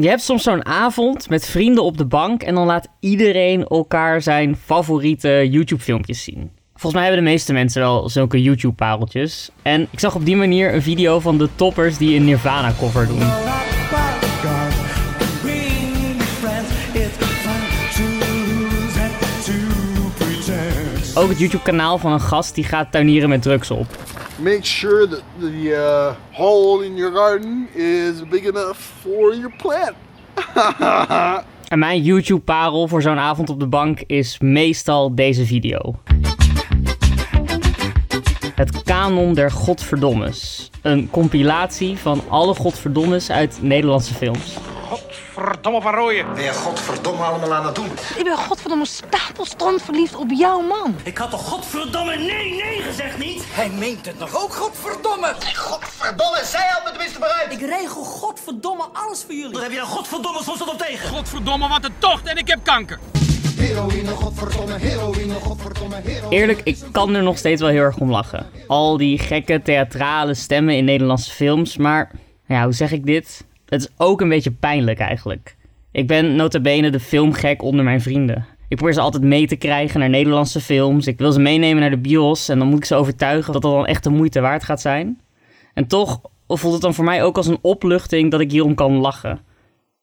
Je hebt soms zo'n avond met vrienden op de bank en dan laat iedereen elkaar zijn favoriete YouTube-filmpjes zien. Volgens mij hebben de meeste mensen wel zulke YouTube-pareltjes. En ik zag op die manier een video van de toppers die een Nirvana-cover doen. Ook het YouTube-kanaal van een gast die gaat tuinieren met drugs op. Make sure that the uh, hole in your garden is big enough for your plant. En mijn YouTube-parel voor zo'n avond op de bank is meestal deze video. Het kanon der godverdommes. Een compilatie van alle godverdommes uit Nederlandse films. Godverdomme van Rooyen. Ben je godverdomme allemaal aan het doen? Ik ben godverdomme stapelstand verliefd op jouw man. Ik had toch godverdomme nee, nee gezegd niet? Hij meent het nog ook, godverdomme. Godverdomme, zij helpt me tenminste maar uit. Ik regel godverdomme alles voor jullie. Wat heb je nou godverdomme soms op tegen? Godverdomme, wat een tocht en ik heb kanker. Heroïne, godverdomme, heroïne, godverdomme, heroïne. Eerlijk, ik kan er nog steeds wel heel erg om lachen. Al die gekke theatrale stemmen in Nederlandse films, maar ja, hoe zeg ik dit? Het is ook een beetje pijnlijk eigenlijk. Ik ben nota bene de filmgek onder mijn vrienden. Ik probeer ze altijd mee te krijgen naar Nederlandse films. Ik wil ze meenemen naar de bios en dan moet ik ze overtuigen dat dat dan echt de moeite waard gaat zijn. En toch voelt het dan voor mij ook als een opluchting dat ik hierom kan lachen.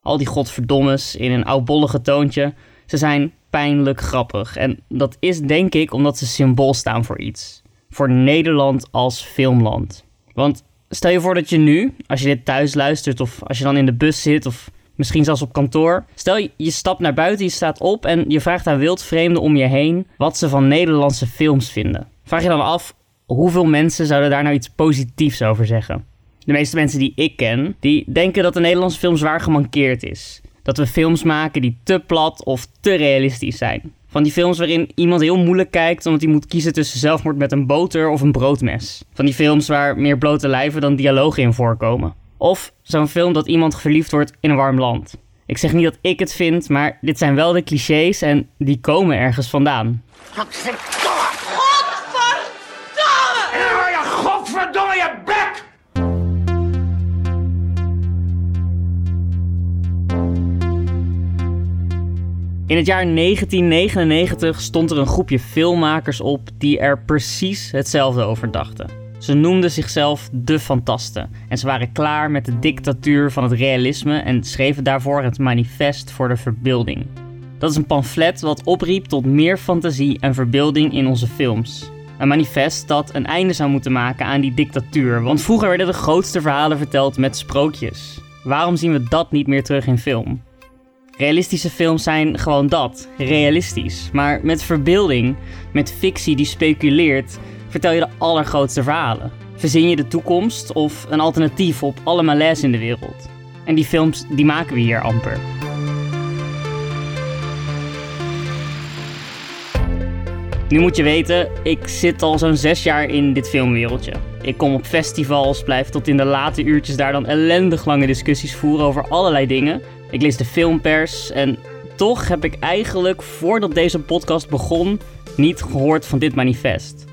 Al die godverdommes in een oudbollige toontje, ze zijn pijnlijk grappig. En dat is denk ik omdat ze symbool staan voor iets. Voor Nederland als filmland. Want stel je voor dat je nu, als je dit thuis luistert of als je dan in de bus zit of misschien zelfs op kantoor. Stel je, je stapt naar buiten, je staat op en je vraagt aan wildvreemden om je heen wat ze van Nederlandse films vinden. Vraag je dan af hoeveel mensen zouden daar nou iets positiefs over zeggen? De meeste mensen die ik ken, die denken dat de Nederlandse film zwaar gemankeerd is. Dat we films maken die te plat of te realistisch zijn. Van die films waarin iemand heel moeilijk kijkt omdat hij moet kiezen tussen zelfmoord met een boter of een broodmes. Van die films waar meer blote lijven dan dialogen in voorkomen. Of zo'n film dat iemand verliefd wordt in een warm land. Ik zeg niet dat ik het vind, maar dit zijn wel de clichés en die komen ergens vandaan. In het jaar 1999 stond er een groepje filmmakers op die er precies hetzelfde over dachten. Ze noemden zichzelf de Fantasten en ze waren klaar met de dictatuur van het realisme en schreven daarvoor het Manifest voor de Verbeelding. Dat is een pamflet wat opriep tot meer fantasie en verbeelding in onze films. Een manifest dat een einde zou moeten maken aan die dictatuur, want vroeger werden de grootste verhalen verteld met sprookjes. Waarom zien we dat niet meer terug in film? Realistische films zijn gewoon dat, realistisch. Maar met verbeelding, met fictie die speculeert, vertel je de allergrootste verhalen. Verzin je de toekomst of een alternatief op alle malaise in de wereld. En die films, die maken we hier amper. Nu moet je weten, ik zit al zo'n zes jaar in dit filmwereldje. Ik kom op festivals, blijf tot in de late uurtjes daar dan ellendig lange discussies voeren over allerlei dingen. Ik lees de filmpers en toch heb ik eigenlijk voordat deze podcast begon niet gehoord van dit manifest.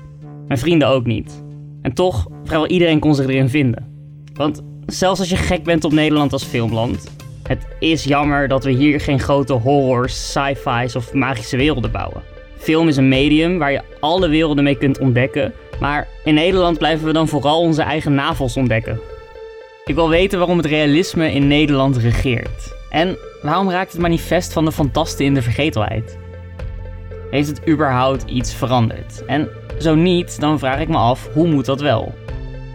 Mijn vrienden ook niet. En toch, vrijwel iedereen kon zich erin vinden. Want zelfs als je gek bent op Nederland als filmland, het is jammer dat we hier geen grote horrors, sci-fi's of magische werelden bouwen. Film is een medium waar je alle werelden mee kunt ontdekken, maar in Nederland blijven we dan vooral onze eigen navels ontdekken. Ik wil weten waarom het realisme in Nederland regeert. En waarom raakt het manifest van de fantasten in de vergetelheid? Heeft het überhaupt iets veranderd? En zo niet, dan vraag ik me af, hoe moet dat wel?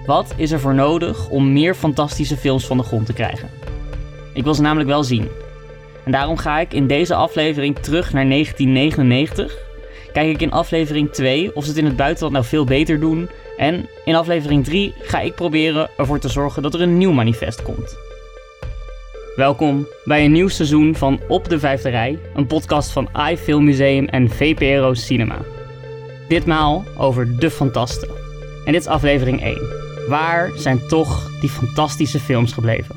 Wat is er voor nodig om meer fantastische films van de grond te krijgen? Ik wil ze namelijk wel zien. En daarom ga ik in deze aflevering terug naar 1999. Kijk ik in aflevering 2 of ze het in het buitenland nou veel beter doen. En in aflevering 3 ga ik proberen ervoor te zorgen dat er een nieuw manifest komt. Welkom bij een nieuw seizoen van Op de Vijfde Rij, een podcast van iFilm Museum en VPRO Cinema. Ditmaal over De Fantasten. En dit is aflevering 1. Waar zijn toch die fantastische films gebleven?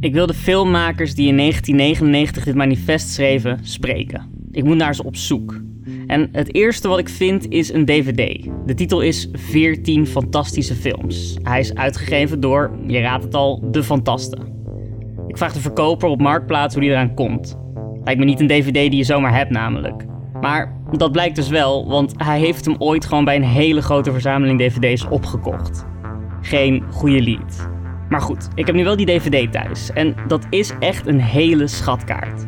Ik wil de filmmakers die in 1999 dit manifest schreven spreken. Ik moet naar ze op zoek. En het eerste wat ik vind is een DVD. De titel is 14 fantastische films. Hij is uitgegeven door, je raadt het al, De Fantasten. Ik vraag de verkoper op Marktplaats hoe die eraan komt. Lijkt me niet een DVD die je zomaar hebt namelijk. Maar dat blijkt dus wel, want hij heeft hem ooit gewoon bij een hele grote verzameling DVD's opgekocht. Geen goede lied. Maar goed, ik heb nu wel die DVD thuis en dat is echt een hele schatkaart.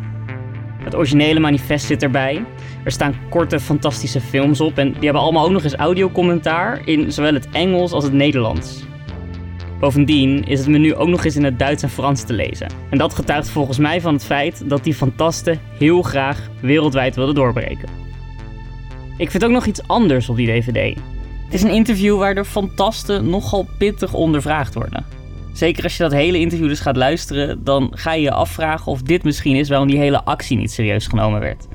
Het originele manifest zit erbij. Er staan korte, fantastische films op en die hebben allemaal ook nog eens audiocommentaar in zowel het Engels als het Nederlands. Bovendien is het menu ook nog eens in het Duits en Frans te lezen. En dat getuigt volgens mij van het feit dat die fantasten heel graag wereldwijd wilden doorbreken. Ik vind ook nog iets anders op die DVD. Het is een interview waar de fantasten nogal pittig ondervraagd worden. Zeker als je dat hele interview dus gaat luisteren, dan ga je je afvragen of dit misschien is waarom die hele actie niet serieus genomen werd.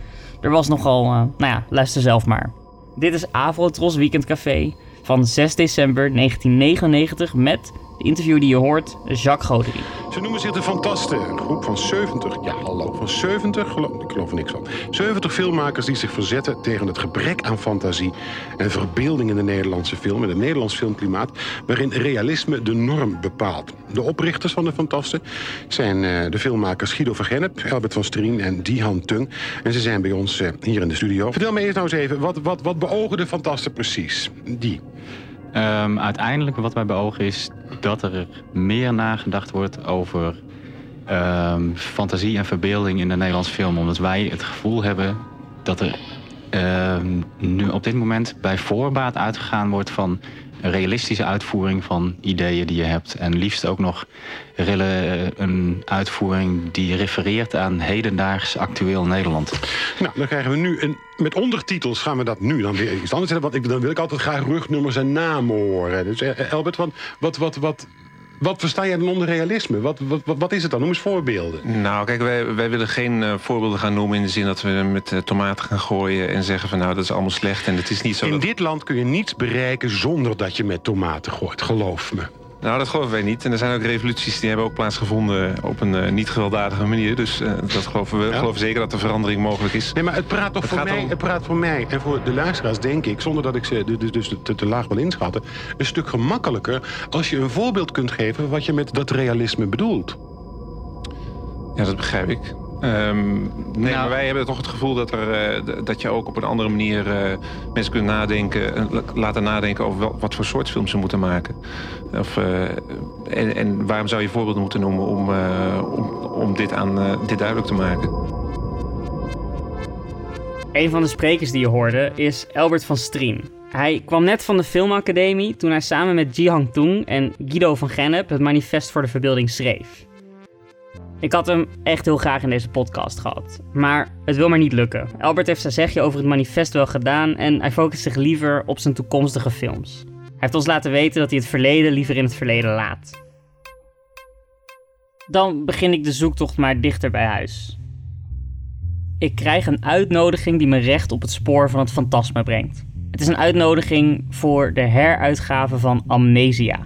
Er was nogal, uh, nou ja, luister zelf maar. Dit is Avrotros Weekend Café van 6 december 1999 met de interview die je hoort, Jacques Godery. Ze noemen zich de Fantasten. Een groep van 70, ja hallo, van 70, geloof, ik geloof er niks van. 70 filmmakers die zich verzetten tegen het gebrek aan fantasie en verbeelding in de Nederlandse film, in het Nederlands filmklimaat, waarin realisme de norm bepaalt. De oprichters van de Fantasten zijn uh, de filmmakers Guido van Gennep, Albert van Strien en Dihan Tung. En ze zijn bij ons uh, hier in de studio. Vertel me eerst nou eens even, wat, wat, wat beogen de Fantasten precies? Die. Um, uiteindelijk wat wij beogen is dat er meer nagedacht wordt over um, fantasie en verbeelding in de Nederlandse film. Omdat wij het gevoel hebben dat er um, nu op dit moment bij voorbaat uitgegaan wordt van realistische uitvoering van ideeën die je hebt. En liefst ook nog een uitvoering die refereert aan hedendaags actueel Nederland. Nou, dan krijgen we nu een, met ondertitels gaan we dat nu dan weer iets anders zetten. Want ik, dan wil ik altijd graag rugnummers en namen horen. Dus eh, Albert, wat, wat, wat, wat, wat versta jij dan onder realisme? Wat, wat, wat is het dan? Noem eens voorbeelden. Nou, kijk, wij, wij willen geen uh, voorbeelden gaan noemen... in de zin dat we met uh, tomaten gaan gooien en zeggen van... nou, dat is allemaal slecht en het is niet zo... In dat... dit land kun je niets bereiken zonder dat je met tomaten gooit, geloof me. Nou, dat geloven wij niet. En er zijn ook revoluties die hebben ook plaatsgevonden op een uh, niet gewelddadige manier. Dus uh, dat geloven we. Ja. geloven zeker dat er verandering mogelijk is. Nee, maar het praat toch het voor mij, om... het praat voor mij en voor de luisteraars, denk ik, zonder dat ik ze dus, dus te, te laag wil inschatten, een stuk gemakkelijker als je een voorbeeld kunt geven wat je met dat realisme bedoelt. Ja, dat begrijp ik. Um, nee, nou, maar wij hebben toch het gevoel dat, er, uh, dat je ook op een andere manier uh, mensen kunt nadenken, uh, laten nadenken over wel, wat voor soort film ze moeten maken. Of, en, en, waarom zou je voorbeelden moeten noemen om, om, om dit, aan, dit duidelijk te maken? Een van de sprekers die je hoorde is Albert van Strien. Hij kwam net van de filmacademie toen hij samen met Ji-Hang Tung en Guido van Gennep het manifest voor de verbeelding schreef. Ik had hem echt heel graag in deze podcast gehad. Maar het wil maar niet lukken. Albert heeft zijn zegje over het manifest wel gedaan en hij focust zich liever op zijn toekomstige films. Hij heeft ons laten weten dat hij het verleden liever in het verleden laat. Dan begin ik de zoektocht maar dichter bij huis. Ik krijg een uitnodiging die me recht op het spoor van het fantasma brengt. Het is een uitnodiging voor de heruitgave van Amnesia,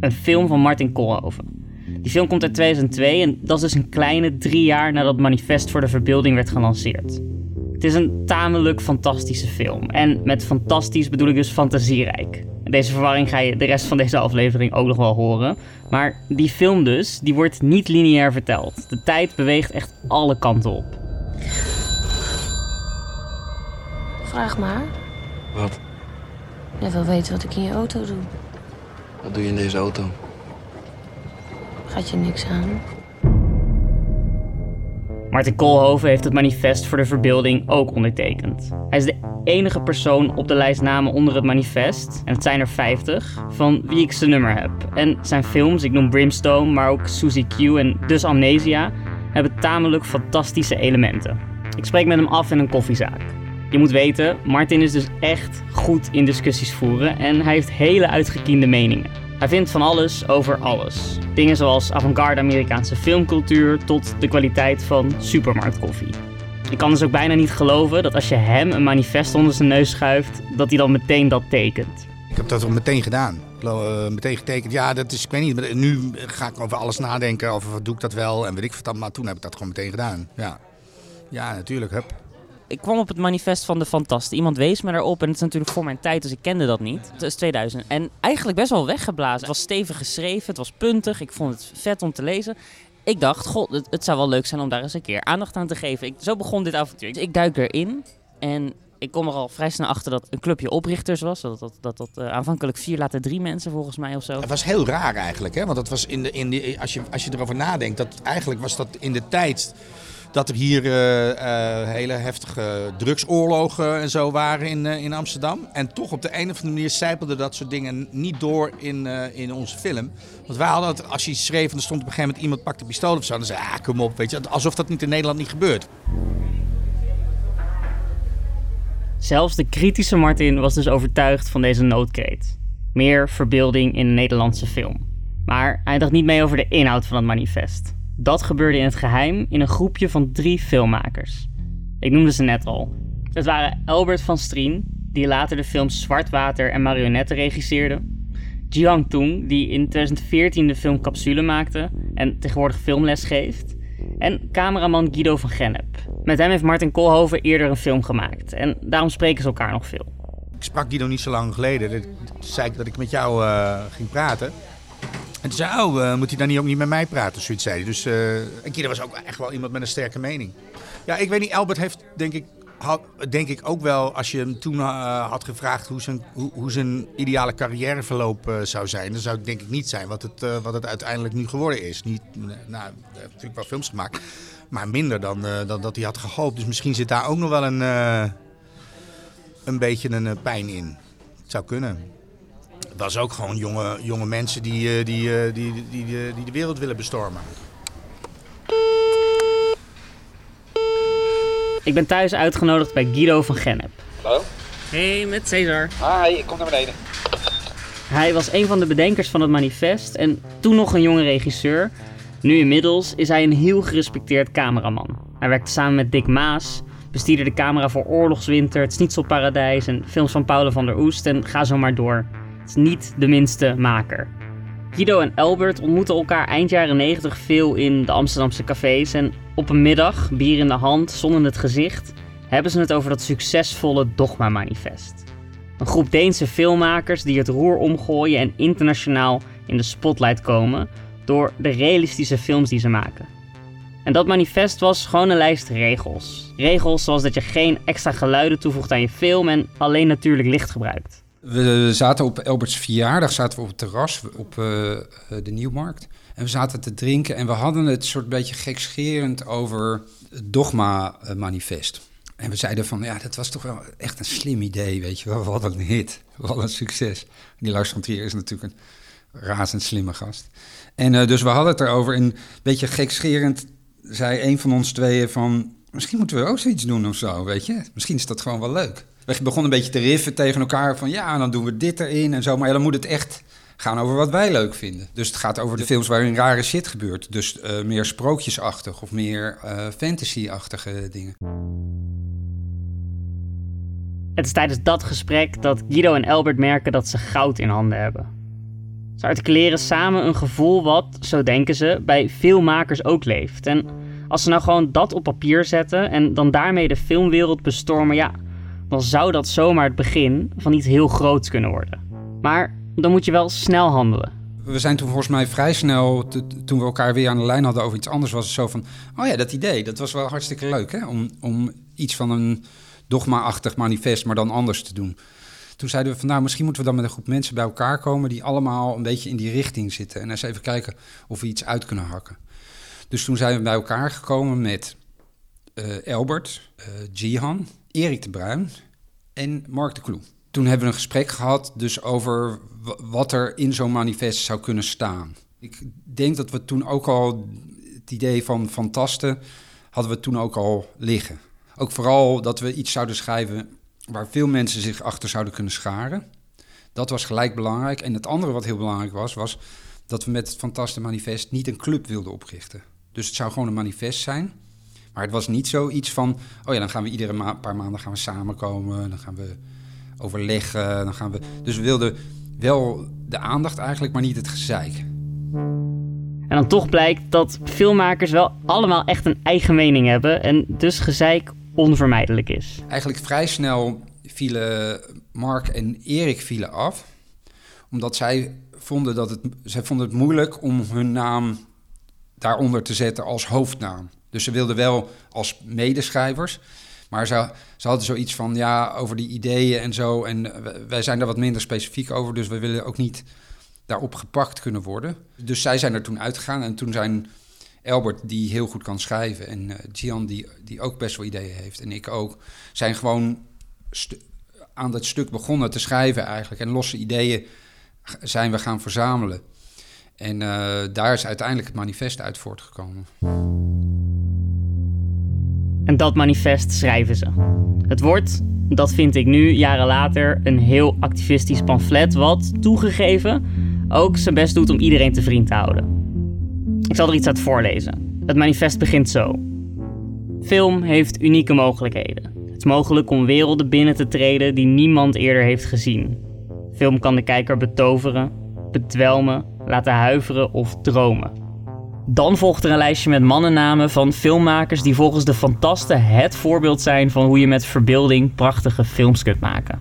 een film van Martin Koolhoven. Die film komt uit 2002 en dat is dus een kleine drie jaar nadat het manifest voor de verbeelding werd gelanceerd. Het is een tamelijk fantastische film. En met fantastisch bedoel ik dus fantasierijk. Deze verwarring ga je de rest van deze aflevering ook nog wel horen. Maar die film dus, die wordt niet lineair verteld. De tijd beweegt echt alle kanten op. Vraag maar. Wat? Jij wil weten wat ik in je auto doe. Wat doe je in deze auto? Gaat je niks aan. Martin Koolhoven heeft het manifest voor de verbeelding ook ondertekend. Hij is de enige persoon op de lijst namen onder het manifest, en het zijn er 50, van wie ik zijn nummer heb. En zijn films, ik noem Brimstone, maar ook Suzy Q en dus Amnesia, hebben tamelijk fantastische elementen. Ik spreek met hem af in een koffiezaak. Je moet weten, Martin is dus echt goed in discussies voeren en hij heeft hele uitgekiende meningen. Hij vindt van alles over alles. Dingen zoals avant-garde Amerikaanse filmcultuur tot de kwaliteit van supermarktkoffie. Ik kan dus ook bijna niet geloven dat als je hem een manifest onder zijn neus schuift, dat hij dan meteen dat tekent. Ik heb dat ook meteen gedaan. Uh, meteen getekend. Ja, dat is, ik weet niet. Nu ga ik over alles nadenken. Over wat doe ik dat wel en weet ik wat. Maar toen heb ik dat gewoon meteen gedaan. Ja, ja natuurlijk. Hup. Ik kwam op het manifest van de Fantasten. Iemand wees me daarop en het is natuurlijk voor mijn tijd, dus ik kende dat niet. Het is 2000. En eigenlijk best wel weggeblazen. Het was stevig geschreven, het was puntig, ik vond het vet om te lezen. Ik dacht, god, het, het zou wel leuk zijn om daar eens een keer aandacht aan te geven. Ik, zo begon dit avontuur. Dus ik duik erin en ik kom er al vrij snel achter dat een clubje oprichters was. Dat dat, dat, dat uh, aanvankelijk vier, later drie mensen volgens mij of zo. Het was heel raar eigenlijk, hè? want dat was in de, in de, als, je, als je erover nadenkt, dat eigenlijk was dat in de tijd dat er hier uh, uh, hele heftige drugsoorlogen en zo waren in, uh, in Amsterdam. En toch op de een of andere manier zijpelden dat soort dingen niet door in, in onze film. Want wij hadden het, als je schreef en er stond op een gegeven moment iemand pakte pistool of zo, dan zei ah, kom op, weet je, alsof dat niet in Nederland niet gebeurt. Zelfs de kritische Martin was dus overtuigd van deze noodkreet. Meer verbeelding in een Nederlandse film. Maar hij dacht niet mee over de inhoud van het manifest. Dat gebeurde in het geheim in een groepje van drie filmmakers. Ik noemde ze net al. Het waren Albert van Strien, die later de films Zwartwater en Marionetten regisseerde. Jiang Tung, die in 2014 de film Capsule maakte en tegenwoordig filmles geeft. En cameraman Guido van Gennep. Met hem heeft Martin Koolhoven eerder een film gemaakt. En daarom spreken ze elkaar nog veel. Ik sprak Guido niet zo lang geleden. Toen zei ik dat ik met jou uh, ging praten. En toen zei oh, uh, moet hij dan niet ook niet met mij praten? Zoiets zei. Dus uh, en was ook echt wel iemand met een sterke mening. Ja, ik weet niet. Albert heeft denk ik, denk ik ook wel, als je hem toen uh, had gevraagd hoe zijn, hoe, hoe zijn ideale carrièreverloop zou zijn, dan zou het denk ik niet zijn wat het, wat het uiteindelijk nu geworden is. Niet, nou, heeft natuurlijk wel films gemaakt, maar minder dan, dan dat hij had gehoopt. Dus misschien zit daar ook nog wel een, een beetje een pijn in. Het zou kunnen. Het was ook gewoon jonge, jonge mensen die, die, die, die, die, die de wereld willen bestormen. Ik ben thuis uitgenodigd bij Guido van Gennep. Hallo? Hey, met Cesar. Hi, ik kom naar beneden. Hij was een van de bedenkers van het manifest en toen nog een jonge regisseur. Nu inmiddels is hij een heel gerespecteerd cameraman. Hij werkte samen met Dick Maas, bestierde de camera voor Oorlogswinter, Het Snitselparadijs en films van Paul van der Oest en ga zo maar door. Niet de minste maker. Guido en Albert ontmoeten elkaar eind jaren 90 veel in de Amsterdamse cafés en op een middag, bier in de hand, zon in het gezicht, hebben ze het over dat succesvolle Dogma-manifest. Een groep Deense filmmakers die het roer omgooien en internationaal in de spotlight komen door de realistische films die ze maken. En dat manifest was gewoon een lijst regels. Regels zoals dat je geen extra geluiden toevoegt aan je film en alleen natuurlijk licht gebruikt. We zaten op Alberts verjaardag, zaten we op het terras op uh, de Nieuwmarkt. En we zaten te drinken en we hadden het soort beetje gekscherend over het dogma-manifest. En we zeiden van, ja, dat was toch wel echt een slim idee, weet je wel. Wat een hit, wat een succes. Die Lars van Trier is natuurlijk een razend slimme gast. En uh, dus we hadden het erover en een beetje gekscherend zei een van ons tweeën van... Misschien moeten we ook zoiets doen of zo, weet je. Misschien is dat gewoon wel leuk. We begonnen een beetje te riffen tegen elkaar van ja, dan doen we dit erin en zo. Maar ja, dan moet het echt gaan over wat wij leuk vinden. Dus het gaat over de films waarin rare shit gebeurt. Dus uh, meer sprookjesachtig of meer uh, fantasy-achtige dingen. Het is tijdens dat gesprek dat Guido en Albert merken dat ze goud in handen hebben. Ze articuleren samen een gevoel wat, zo denken ze, bij veel makers ook leeft. En als ze nou gewoon dat op papier zetten en dan daarmee de filmwereld bestormen, ja, dan zou dat zomaar het begin van iets heel groots kunnen worden. Maar dan moet je wel snel handelen. We zijn toen volgens mij vrij snel, toen we elkaar weer aan de lijn hadden over iets anders, was het zo van: oh ja, dat idee, dat was wel hartstikke leuk hè? Om, om iets van een dogma-achtig manifest, maar dan anders te doen. Toen zeiden we van nou, misschien moeten we dan met een groep mensen bij elkaar komen die allemaal een beetje in die richting zitten. En eens even kijken of we iets uit kunnen hakken. Dus toen zijn we bij elkaar gekomen met uh, Albert, uh, Jihan, Erik de Bruin en Mark de Kloe. Toen hebben we een gesprek gehad dus over wat er in zo'n manifest zou kunnen staan. Ik denk dat we toen ook al het idee van fantasten hadden we toen ook al liggen. Ook vooral dat we iets zouden schrijven waar veel mensen zich achter zouden kunnen scharen. Dat was gelijk belangrijk. En het andere wat heel belangrijk was, was dat we met het Fantasten Manifest niet een club wilden oprichten. Dus het zou gewoon een manifest zijn. Maar het was niet zoiets van, oh ja, dan gaan we iedere ma paar maanden gaan we samenkomen, dan gaan we overleggen, dan gaan we... Dus we wilden wel de aandacht eigenlijk, maar niet het gezeik. En dan toch blijkt dat filmmakers wel allemaal echt een eigen mening hebben en dus gezeik onvermijdelijk is. Eigenlijk vrij snel vielen Mark en Erik vielen af. Omdat zij vonden, dat het, zij vonden het moeilijk om hun naam daaronder te zetten als hoofdnaam. Dus ze wilden wel als medeschrijvers. Maar ze, ze hadden zoiets van, ja, over die ideeën en zo. En wij zijn daar wat minder specifiek over. Dus we willen ook niet daarop gepakt kunnen worden. Dus zij zijn er toen uitgegaan. En toen zijn Albert, die heel goed kan schrijven... en uh, Gian, die, die ook best wel ideeën heeft... en ik ook, zijn gewoon aan dat stuk begonnen te schrijven eigenlijk. En losse ideeën zijn we gaan verzamelen. En uh, daar is uiteindelijk het manifest uit voortgekomen. En dat manifest schrijven ze. Het wordt, dat vind ik nu, jaren later, een heel activistisch pamflet... wat, toegegeven, ook zijn best doet om iedereen te vriend te houden. Ik zal er iets uit voorlezen. Het manifest begint zo. Film heeft unieke mogelijkheden. Het is mogelijk om werelden binnen te treden die niemand eerder heeft gezien. Film kan de kijker betoveren, bedwelmen, laten huiveren of dromen. Dan volgt er een lijstje met mannennamen van filmmakers die volgens de fantasten het voorbeeld zijn van hoe je met verbeelding prachtige films kunt maken.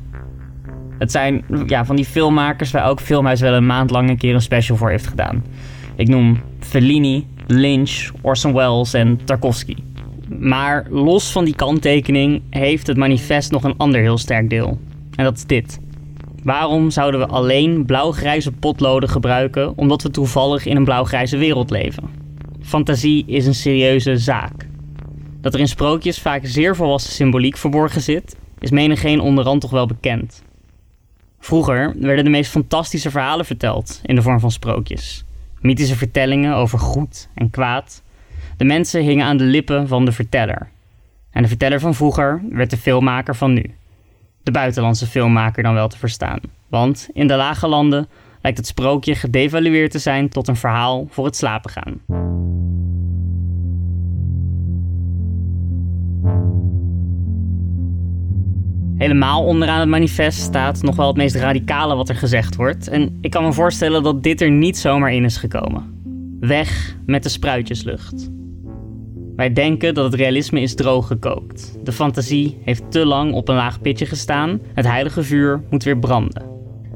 Het zijn ja, van die filmmakers waar elk filmhuis wel een maand lang een keer een special voor heeft gedaan. Ik noem Fellini, Lynch, Orson Welles en Tarkovsky. Maar los van die kanttekening heeft het manifest nog een ander heel sterk deel. En dat is dit. Waarom zouden we alleen blauw-grijze potloden gebruiken omdat we toevallig in een blauw-grijze wereld leven? Fantasie is een serieuze zaak. Dat er in sprookjes vaak zeer volwassen symboliek verborgen zit, is menigeen onderhand toch wel bekend. Vroeger werden de meest fantastische verhalen verteld in de vorm van sprookjes. Mythische vertellingen over goed en kwaad. De mensen hingen aan de lippen van de verteller. En de verteller van vroeger werd de filmmaker van nu. De buitenlandse filmmaker dan wel te verstaan. Want in de lage landen lijkt het sprookje gedevalueerd te zijn tot een verhaal voor het slapen gaan. Helemaal onderaan het manifest staat nog wel het meest radicale wat er gezegd wordt. En ik kan me voorstellen dat dit er niet zomaar in is gekomen. Weg met de spruitjeslucht. Wij denken dat het realisme is droog gekookt. De fantasie heeft te lang op een laag pitje gestaan. Het heilige vuur moet weer branden.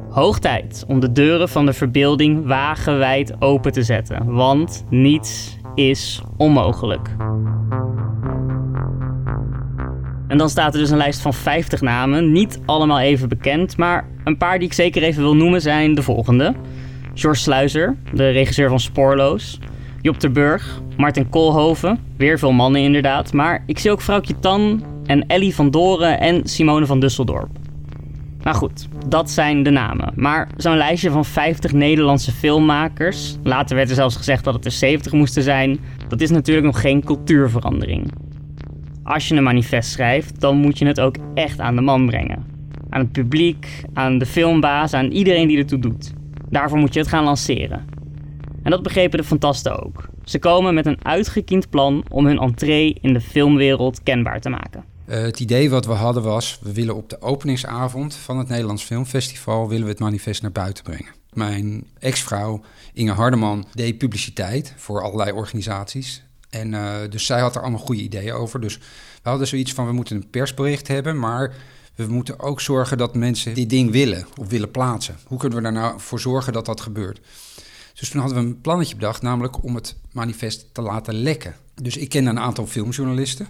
Hoog tijd om de deuren van de verbeelding wagenwijd open te zetten. Want niets is onmogelijk. En dan staat er dus een lijst van 50 namen. Niet allemaal even bekend, maar een paar die ik zeker even wil noemen zijn de volgende. George Sluizer, de regisseur van Spoorloos. Job ter Burg, Martin Koolhoven, weer veel mannen inderdaad. Maar ik zie ook vrouwtje Tan en Ellie van Doren en Simone van Dusseldorp. Nou goed, dat zijn de namen. Maar zo'n lijstje van 50 Nederlandse filmmakers, later werd er zelfs gezegd dat het er 70 moesten zijn, dat is natuurlijk nog geen cultuurverandering als je een manifest schrijft, dan moet je het ook echt aan de man brengen. Aan het publiek, aan de filmbaas, aan iedereen die ertoe doet. Daarvoor moet je het gaan lanceren. En dat begrepen de fantasten ook. Ze komen met een uitgekiend plan om hun entree in de filmwereld kenbaar te maken. Uh, het idee wat we hadden was, we willen op de openingsavond van het Nederlands Filmfestival willen we het manifest naar buiten brengen. Mijn ex-vrouw Inge Hardeman deed publiciteit voor allerlei organisaties. En uh, dus zij had er allemaal goede ideeën over. Dus we hadden zoiets van, we moeten een persbericht hebben, maar we moeten ook zorgen dat mensen dit ding willen of willen plaatsen. Hoe kunnen we daar nou voor zorgen dat dat gebeurt? Dus toen hadden we een plannetje bedacht, namelijk om het manifest te laten lekken. Dus ik ken een aantal filmjournalisten.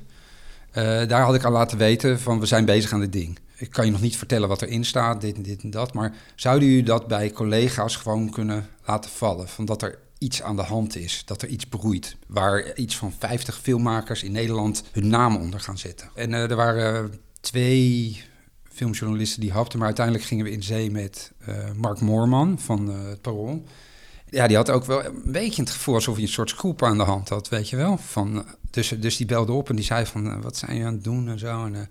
Uh, daar had ik al laten weten van, we zijn bezig aan dit ding. Ik kan je nog niet vertellen wat erin staat, dit en dit en dat. Maar zouden u dat bij collega's gewoon kunnen laten vallen? Van dat er iets aan de hand is, dat er iets broeit. Waar iets van 50 filmmakers in Nederland hun naam onder gaan zetten. En uh, er waren twee filmjournalisten die hapten, maar uiteindelijk gingen we in zee met uh, Mark Moorman van het Parool. Ja, die had ook wel een beetje het gevoel alsof hij een soort scoop aan de hand had, weet je wel. Van, dus, dus die belde op en die zei van, wat zijn je aan het doen en zo. En,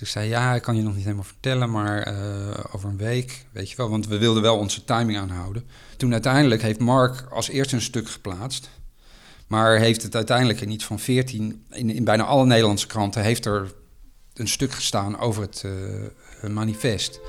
ik zei, ja, ik kan je nog niet helemaal vertellen, maar uh, over een week, weet je wel. Want we wilden wel onze timing aanhouden. Toen uiteindelijk heeft Mark als eerste een stuk geplaatst. Maar heeft het uiteindelijk in iets van 14, in, bijna alle Nederlandse kranten, heeft er een stuk gestaan over het uh, manifest.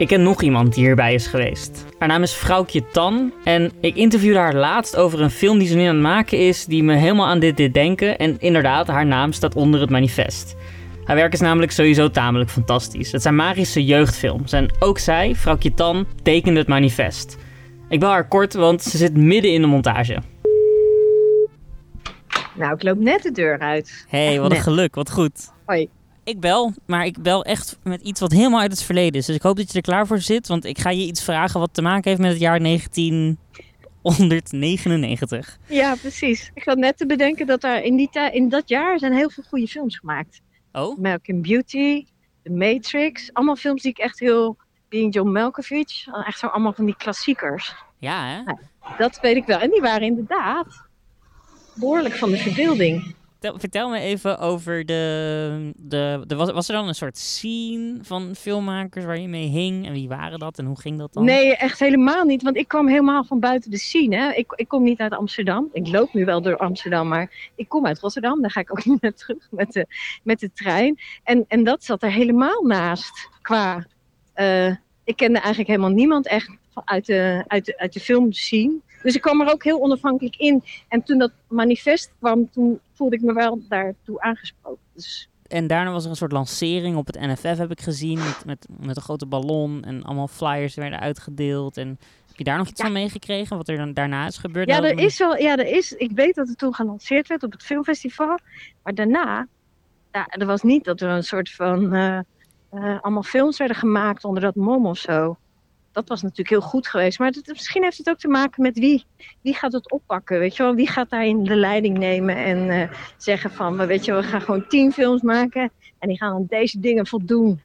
Ik ken nog iemand die hierbij is geweest. Haar naam is Vrouwtje Tan en ik interviewde haar laatst over een film die ze nu aan het maken is die me helemaal aan dit dit denken en inderdaad, haar naam staat onder het manifest. Haar werk is namelijk sowieso tamelijk fantastisch. Het zijn magische jeugdfilms en ook zij, Vrouwtje Tan, tekende het manifest. Ik bel haar kort, want ze zit midden in de montage. Nou, ik loop net de deur uit. hey, wat een Net. geluk, wat goed. Hoi. Ik bel, maar ik bel echt met iets wat helemaal uit het verleden is. Dus ik hoop dat je er klaar voor zit, want ik ga je iets vragen wat te maken heeft met het jaar 1999. Ja, precies. Ik zat net te bedenken dat er in, die in dat jaar zijn heel veel goede films gemaakt. Oh? American Beauty, The Matrix. Allemaal films die ik echt heel... Being John Malkovich. Echt zo allemaal van die klassiekers. Ja, hè? Dat weet ik wel. En die waren inderdaad behoorlijk van de verbeelding. Vertel, vertel me even over de... de, was, was er dan een soort scene van filmmakers waar je mee hing? En wie waren dat en hoe ging dat dan? Nee, echt helemaal niet. Want ik kwam helemaal van buiten de scene. Hè. Ik, ik kom niet uit Amsterdam. Ik loop nu wel door Amsterdam, maar ik kom uit Rotterdam. Daar ga ik ook niet naar terug met de, met de trein. En, en dat zat er helemaal naast. Qua, eh, ik kende eigenlijk helemaal niemand echt uit de, uit de, uit de filmscene. Dus ik kwam er ook heel onafhankelijk in. En toen dat manifest kwam, toen voelde ik me wel daartoe aangesproken. Dus En daarna was er een soort lancering op het NFF, heb ik gezien. Met, met, met een grote ballon en allemaal flyers werden uitgedeeld. En heb je daar nog iets van meegekregen? Wat er dan daarna is gebeurd? Ja, er is wel, ja, er is. Ik weet dat het toen gelanceerd werd op het filmfestival. Maar daarna, ja, er was niet dat er een soort van eh, eh, allemaal films werden gemaakt onder dat mom of zo. Dat was natuurlijk heel goed geweest. Maar misschien heeft het ook te maken met wie. Wie gaat het oppakken? Weet je wel? Wie gaat daarin de leiding nemen en eh, zeggen van, "Maar weet je, we gaan gewoon tien films maken en die gaan aan deze dingen voldoen.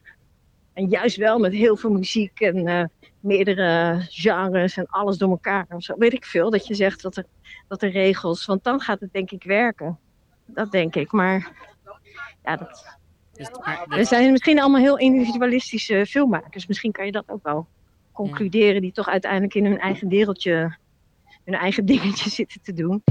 En juist wel met heel veel muziek en eh, meerdere genres en alles door elkaar. Of zo. Weet ik veel, dat je zegt dat er, dat er regels... Want dan gaat het denk ik werken. Dat denk ik. Maar ja, dat... Dus, maar, We zijn misschien allemaal heel individualistische filmmakers. Misschien kan je dat ook wel concluderen... die toch uiteindelijk in hun eigen wereldje... hun eigen dingetje zitten te doen.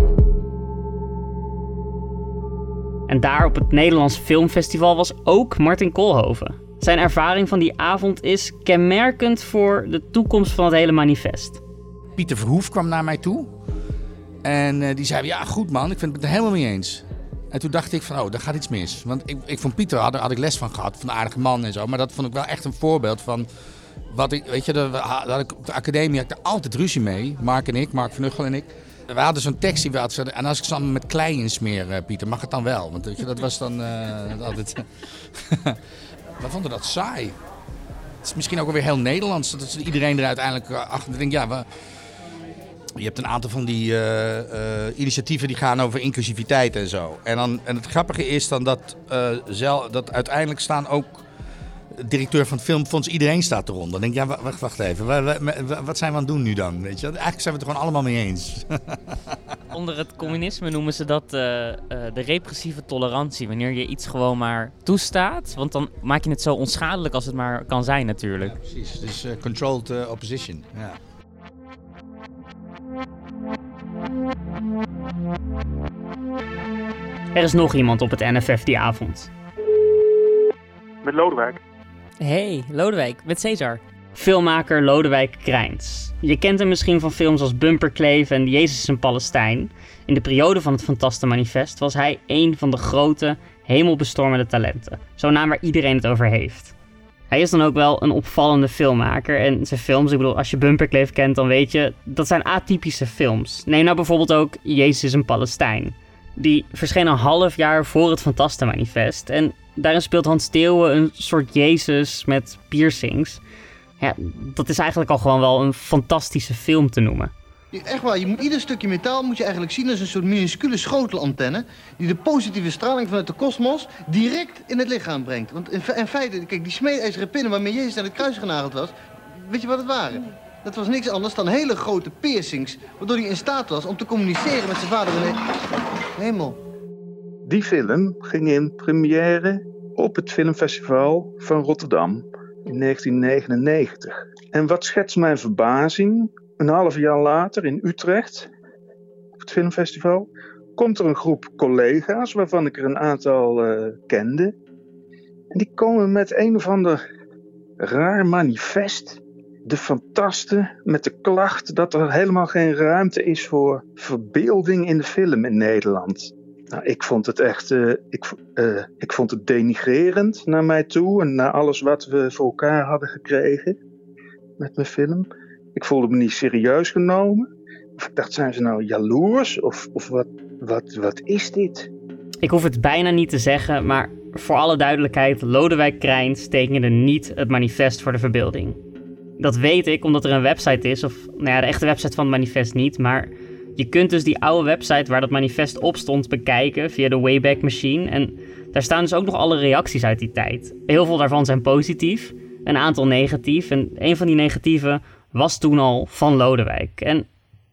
En daar op het Nederlands Filmfestival was ook Martin Koolhoven. Zijn ervaring van die avond is kenmerkend voor de toekomst van het hele manifest. Pieter Verhoef kwam naar mij toe. En eh, die zei, ja goed man, ik vind het er helemaal mee eens. En toen dacht ik van, oh, daar gaat iets mis. Want ik, ik van Pieter had, had ik les van gehad, van een aardige man en zo. Maar dat vond ik wel echt een voorbeeld van wat ik, weet je, ik op de academie had er altijd ruzie mee. Mark en ik, Mark van Uggel en ik. We hadden zo'n tekst die we hadden. En als ik allemaal met klei insmeer, eh, Pieter, mag het dan wel? Want weet je, dat was dan eh, altijd... we vonden dat saai. Het is misschien ook wel weer heel Nederlands. Dat iedereen er uiteindelijk eh, achter denkt, ja, we, je hebt een aantal van die initiatieven die gaan over inclusiviteit en zo. En, dan, en het grappige is dan dat, eh, zel, dat uiteindelijk staan ook directeur van het Filmfonds, iedereen staat eronder. Dan denk ik, ja, wa- wacht, wacht even. Wa- wa- wa- Wat zijn we aan het doen nu dan? Weet je? Eigenlijk zijn we het er gewoon allemaal mee eens. Onder het communisme noemen ze dat eh, eh, de repressieve tolerantie. Wanneer je iets gewoon maar toestaat. Want dan maak je het zo onschadelijk als het maar kan zijn natuurlijk. precies. Dus controlled opposition. Ja. Er is nog iemand op het NFF die avond. Met Lodewijk. Hey, Lodewijk, met Cesar. Filmmaker Lodewijk Krijns. Je kent hem misschien van films als Bumperkleef en Jezus een Palestijn. In de periode van het Fantaste Manifest was hij een van de grote, hemelbestormende talenten. Zo'n naam waar iedereen het over heeft. Hij is dan ook wel een opvallende filmmaker en zijn films, ik bedoel, als je Bumperkleef kent dan weet je, dat zijn atypische films. Neem nou bijvoorbeeld ook Jezus is een Palestijn. Die verscheen een half jaar voor het Fantaste Manifest en daarin speelt Hans Steeuwen een soort Jezus met piercings. Ja, dat is eigenlijk al gewoon wel een fantastische film te noemen. Echt waar, je moet, ieder stukje metaal moet je eigenlijk zien als een soort minuscule schotelantenne... die de positieve straling vanuit de kosmos direct in het lichaam brengt. Want in, fe- in feite, kijk, die smeedijzeren pinnen waarmee Jezus aan het kruis genageld was... weet je wat het waren? Dat was niks anders dan hele grote piercings... waardoor hij in staat was om te communiceren met zijn vader in de hemel. Die film ging in première op het filmfestival van Rotterdam in 1999. En wat schetst mijn verbazing, een half jaar later in Utrecht, op het filmfestival, komt er een groep collega's waarvan ik er een aantal eh, kende. En die komen met een of ander raar manifest. De fantasten met de klacht dat er helemaal geen ruimte is voor verbeelding in de film in Nederland. Nou, ik vond het echt, uh, ik, uh, ik vond het denigrerend naar mij toe en naar alles wat we voor elkaar hadden gekregen met mijn film. Ik voelde me niet serieus genomen. Of ik dacht, zijn ze nou jaloers? Of, of wat, wat, wat is dit? Ik hoef het bijna niet te zeggen, maar voor alle duidelijkheid, Lodewijk Krijns tekende niet het manifest voor de verbeelding. Dat weet ik omdat er een website is, of nou ja, de echte website van het manifest niet, maar je kunt dus die oude website waar dat manifest op stond bekijken via de Wayback Machine. En daar staan dus ook nog alle reacties uit die tijd. Heel veel daarvan zijn positief, een aantal negatief. En een van die negatieve was toen al van Lodewijk. En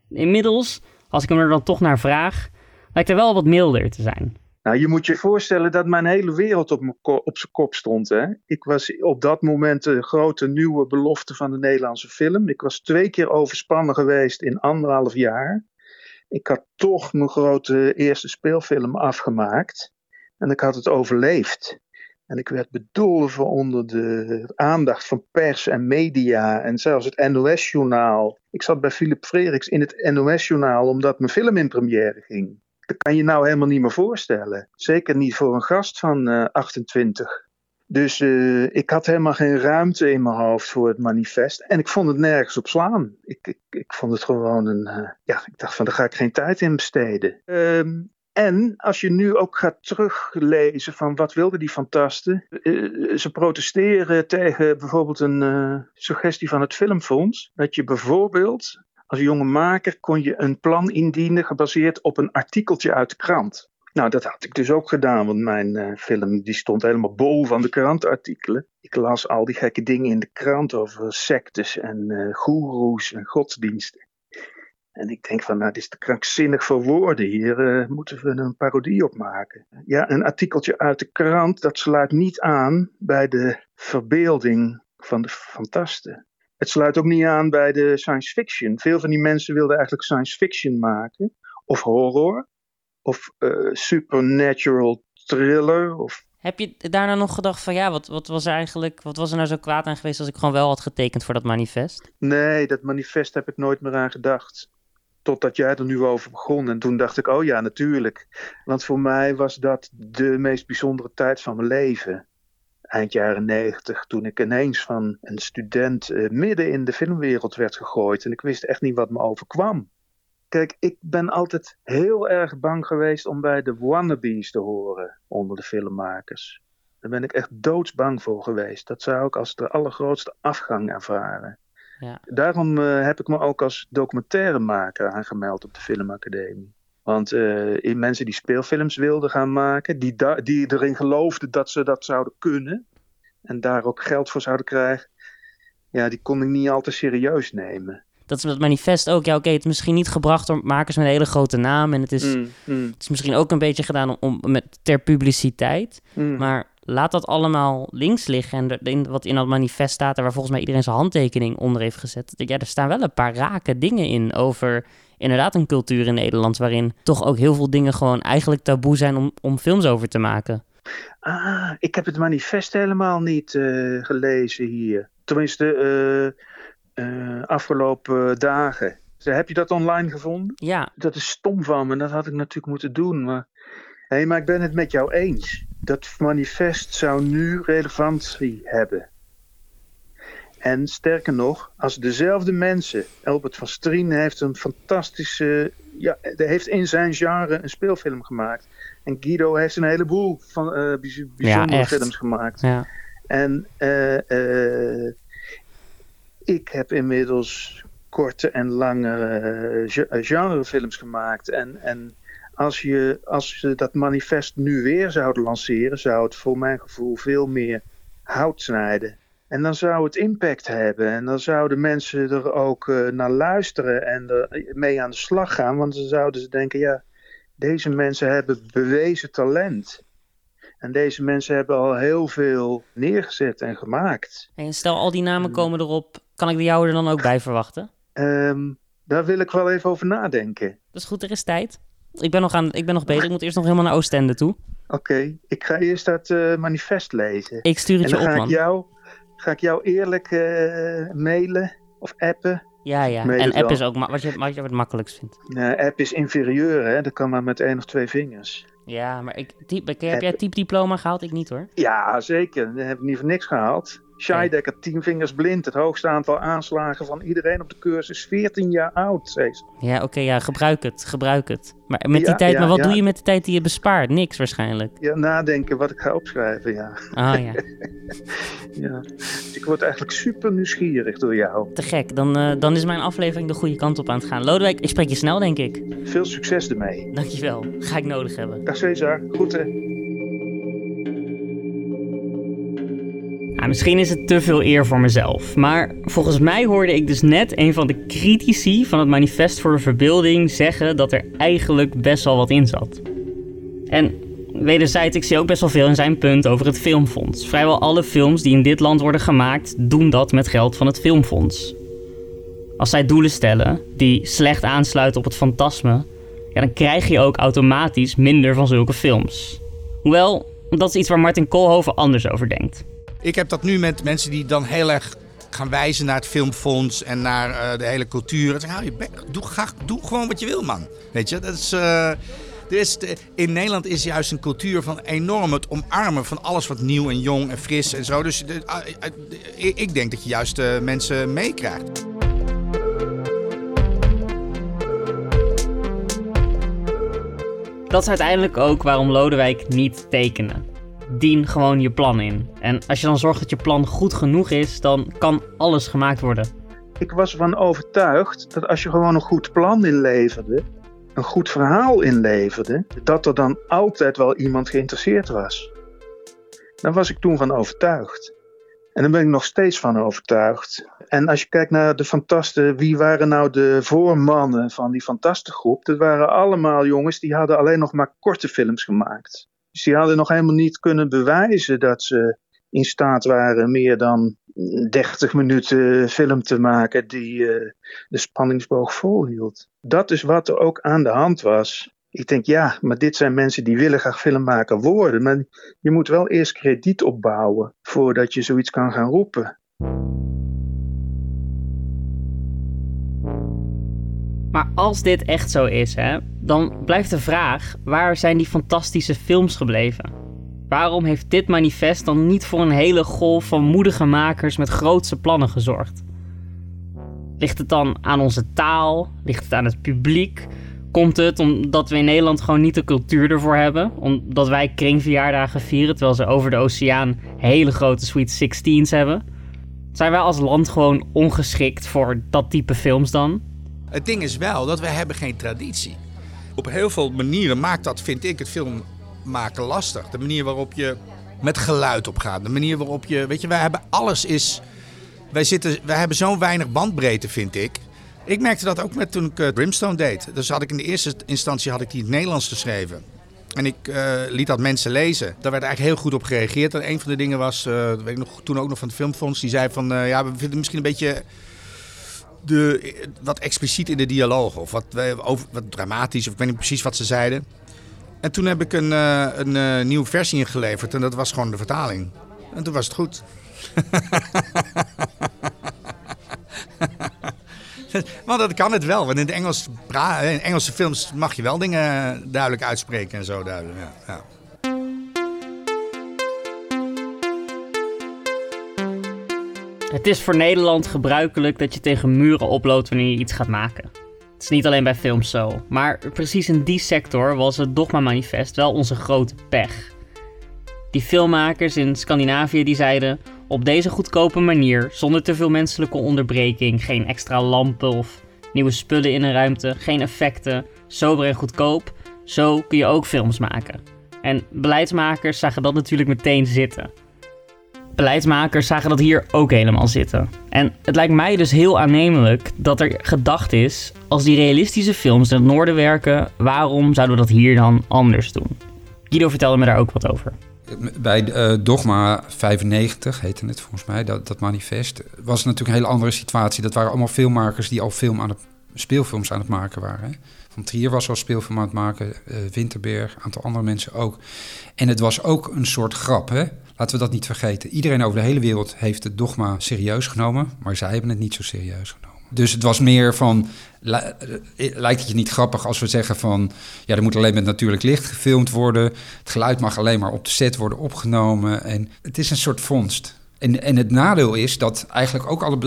inmiddels, als ik hem er dan toch naar vraag, lijkt er wel wat milder te zijn. Nou, je moet je voorstellen dat mijn hele wereld op, op zijn kop stond. Hè? Ik was op dat moment de grote nieuwe belofte van de Nederlandse film. Ik was twee keer overspannen geweest in anderhalf jaar. Ik had toch mijn grote eerste speelfilm afgemaakt. En ik had het overleefd. En ik werd bedolven onder de aandacht van pers en media en zelfs het NOS-journaal. Ik zat bij Philip Frederiks in het NOS-journaal omdat mijn film in première ging. Dat kan je nou helemaal niet meer voorstellen. Zeker niet voor een gast van uh, 28. Dus uh, ik had helemaal geen ruimte in mijn hoofd voor het manifest. En ik vond het nergens op slaan. Ik, ik, vond het gewoon een. Uh, ja, ik dacht van daar ga ik geen tijd in besteden. Um, en als je nu ook gaat teruglezen van wat wilden die fantasten. Uh, ze protesteren tegen bijvoorbeeld een suggestie van het Filmfonds. Dat je bijvoorbeeld als jonge maker kon je een plan indienen gebaseerd op een artikeltje uit de krant. Nou, dat had ik dus ook gedaan, want mijn uh, film die stond helemaal bol van de krantartikelen. Ik las al die gekke dingen in de krant over sectes en uh, goeroes en godsdiensten. En ik denk van, nou, dit is te krankzinnig voor woorden. Hier uh, moeten we een parodie op maken. Ja, een artikeltje uit de krant, dat sluit niet aan bij de verbeelding van de fantasten. Het sluit ook niet aan bij de science fiction. Veel van die mensen wilden eigenlijk science fiction maken. Of horror. Of uh, supernatural thriller. Of... Heb je daarna nog gedacht van ja, wat, wat was er eigenlijk, wat was er nou zo kwaad aan geweest als ik gewoon wel had getekend voor dat manifest? Nee, dat manifest heb ik nooit meer aan gedacht. Totdat jij er nu over begon. En toen dacht ik, oh ja, natuurlijk. Want voor mij was dat de meest bijzondere tijd van mijn leven eind jaren negentig, toen ik ineens van een student uh, midden in de filmwereld werd gegooid. En ik wist echt niet wat me overkwam. Kijk, ik ben altijd heel erg bang geweest om bij de wannabes te horen onder de filmmakers. Daar ben ik echt doodsbang voor geweest. Dat zou ik als de allergrootste afgang ervaren. Ja. Daarom uh, heb ik me ook als documentairemaker aangemeld op de Filmacademie. Want uh, mensen die speelfilms wilden gaan maken, die, die erin geloofden dat ze dat zouden kunnen en daar ook geld voor zouden krijgen, ja, die kon ik niet al te serieus nemen. Dat is met het manifest ook. Ja, oké, het is misschien niet gebracht door makers met een hele grote naam. En het is, mm, mm. Het is misschien ook een beetje gedaan om, om met, ter publiciteit. Mm. Maar laat dat allemaal links liggen. En in, wat in dat manifest staat, en waar volgens mij iedereen zijn handtekening onder heeft gezet. Ja, er staan wel een paar rake dingen in over inderdaad een cultuur in Nederland waarin toch ook heel veel dingen gewoon eigenlijk taboe zijn om, om films over te maken. Ah, ik heb het manifest helemaal niet uh, gelezen hier. Tenminste, uh, uh, afgelopen dagen. Heb je dat online gevonden? Ja. Dat is stom van me, dat had ik natuurlijk moeten doen. Maar, hey, maar ik ben het met jou eens. Dat manifest zou nu relevantie hebben. En sterker nog, als dezelfde mensen, Albert van Strien heeft een fantastische, ja, heeft in zijn genre een speelfilm gemaakt. En Guido heeft een heleboel van uh, bijzondere ja, films gemaakt. Ja. En uh, uh, ik heb inmiddels korte en lange genrefilms gemaakt. En, en als, je, als ze dat manifest nu weer zouden lanceren, zou het voor mijn gevoel veel meer hout snijden. En dan zou het impact hebben. En dan zouden mensen er ook uh, naar luisteren en er mee aan de slag gaan. Want dan zouden ze denken, ja, deze mensen hebben bewezen talent. En deze mensen hebben al heel veel neergezet en gemaakt. En stel, al die namen komen erop. Kan ik de jouwe er dan ook bij verwachten? Um, daar wil ik wel even over nadenken. Dat is goed, er is tijd. Ik ben nog, aan, ik ben nog bezig. Ik moet eerst nog helemaal naar Oostende toe. Oké, okay. ik ga eerst dat uh, manifest lezen. Ik stuur het en je dan op, ga. Ik jou, Ga ik jou eerlijk eh, mailen of appen? Ja, ja. En app is ook wat je, wat je het makkelijkst vindt. Nee, app is inferieur, hè? Dat kan maar met één of twee vingers. Ja, maar ik, typ, heb jij typediploma gehaald? Ik niet hoor. Ja, zeker. Dat heb ik niet voor niks gehaald. Scheidegger, tien vingers blind. Het hoogste aantal aanslagen van iedereen op de cursus. 14 jaar oud, zei ze. Ja, oké, ja, gebruik het, gebruik het. Maar met die Ja, tijd, ja, maar wat ja. doe je met de tijd die je bespaart? Niks waarschijnlijk. Ja, nadenken wat ik ga opschrijven, ja. Ah ja, ja. Dus ik word eigenlijk super nieuwsgierig door jou. te gek. Dan, eh, dan is mijn aflevering de goede kant op aan het gaan. Lodewijk, ik spreek je snel, denk ik. Veel succes ermee. Dankjewel. Ga ik nodig hebben. Dag Cesar, groeten. Ja, misschien is het te veel eer voor mezelf, maar volgens mij hoorde ik dus net een van de critici van het Manifest voor de Verbeelding zeggen dat er eigenlijk best wel wat in zat. En wederzijds, ik zie ook best wel veel in zijn punt over het Filmfonds. Vrijwel alle films die in dit land worden gemaakt, doen dat met geld van het Filmfonds. Als zij doelen stellen die slecht aansluiten op het fantasme, ja, dan krijg je ook automatisch minder van zulke films. Hoewel, dat is iets waar Martin Koolhoven anders over denkt. Ik heb dat nu met mensen die dan heel erg gaan wijzen naar het filmfonds en naar eh, de hele cultuur. En zeggen, je bek, doe, doe gewoon wat je wil, man. Weet je, dat is... eh, in Nederland is juist een cultuur van enorm het omarmen van alles wat nieuw en jong en fris en zo. Dus ah, eh, ik denk dat je juist mensen meekrijgt. Dat is uiteindelijk ook waarom Lodewijk niet tekende. Dien gewoon je plan in. En als je dan zorgt dat je plan goed genoeg is, dan kan alles gemaakt worden. Ik was ervan overtuigd dat als je gewoon een goed plan inleverde, een goed verhaal inleverde, dat er dan altijd wel iemand geïnteresseerd was. Daar was ik toen van overtuigd. En daar ben ik nog steeds van overtuigd. En als je kijkt naar de fantasten, wie waren nou de voormannen van die fantastengroep? Dat waren allemaal jongens die hadden alleen nog maar korte films gemaakt. Dus die hadden nog helemaal niet kunnen bewijzen dat ze in staat waren meer dan 30 minuten film te maken die eh, de spanningsboog volhield. Dat is wat er ook aan de hand was. Ik denk, ja, maar dit zijn mensen die willen graag filmmaker worden. Maar je moet wel eerst krediet opbouwen voordat je zoiets kan gaan roepen. Maar als dit echt zo is, hè, dan blijft de vraag: waar zijn die fantastische films gebleven? Waarom heeft dit manifest dan niet voor een hele golf van moedige makers met grootse plannen gezorgd? Ligt het dan aan onze taal? Ligt het aan het publiek? Komt het omdat we in Nederland gewoon niet de cultuur ervoor hebben? Omdat wij kringverjaardagen vieren terwijl ze over de oceaan hele grote Sweet Sixteens hebben? Zijn wij als land gewoon ongeschikt voor dat type films dan? Het ding is wel dat we hebben geen traditie. Op heel veel manieren maakt dat, vind ik, het filmmaken lastig. De manier waarop je met geluid opgaat. De manier waarop je... Weet je, wij hebben alles is... Wij, zitten, wij hebben zo'n weinig bandbreedte, vind ik. Ik merkte dat ook met toen ik eh, Brimstone deed. Dus had ik in de eerste instantie had ik die in het Nederlands geschreven. En ik eh, liet dat mensen lezen. Daar werd eigenlijk heel goed op gereageerd. En een van de dingen was, dat weet ik nog, toen ook nog van het Filmfonds, die zei van... ja, we vinden het misschien een beetje de, wat expliciet in de dialoog. Of wat, eh, over, wat dramatisch, of ik weet niet precies wat ze zeiden. En toen heb ik een, eh, een eh, nieuwe versie ingeleverd. En dat was gewoon de vertaling. En toen was het goed. Want dat kan het wel. Want in, de Engels, in Engelse films mag je wel dingen duidelijk uitspreken en zo duidelijk. Ja, ja. Het is voor Nederland gebruikelijk dat je tegen muren oploopt wanneer je iets gaat maken. Het is niet alleen bij films zo, maar precies in die sector was het Dogma Manifest wel onze grote pech. Die filmmakers in Scandinavië die zeiden: op deze goedkope manier, zonder te veel menselijke onderbreking, geen extra lampen of nieuwe spullen in een ruimte, geen effecten, sober en goedkoop, zo kun je ook films maken. En beleidsmakers zagen dat natuurlijk meteen zitten beleidsmakers zagen dat hier ook helemaal zitten. En het lijkt mij dus heel aannemelijk dat er gedacht is: als die realistische films in het noorden werken, waarom zouden we dat hier dan anders doen? Guido vertelde me daar ook wat over. Bij eh, Dogma 95 heette het volgens mij, dat, dat manifest, was natuurlijk een hele andere situatie. Dat waren allemaal filmmakers die al film aan het, speelfilms aan het maken waren. Hè. Van Trier was al speelfilm aan het maken, eh, Winterberg, een aantal andere mensen ook. En het was ook een soort grap, hè. Laten we dat niet vergeten. Iedereen over de hele wereld heeft het dogma serieus genomen, maar zij hebben het niet zo serieus genomen. Dus het was meer van, li- eh, lijkt het je niet grappig als we zeggen van, ja, er moet alleen met natuurlijk licht gefilmd worden. Het geluid mag alleen maar op de set worden opgenomen. En het is een soort vondst. En, en het nadeel is dat eigenlijk ook alle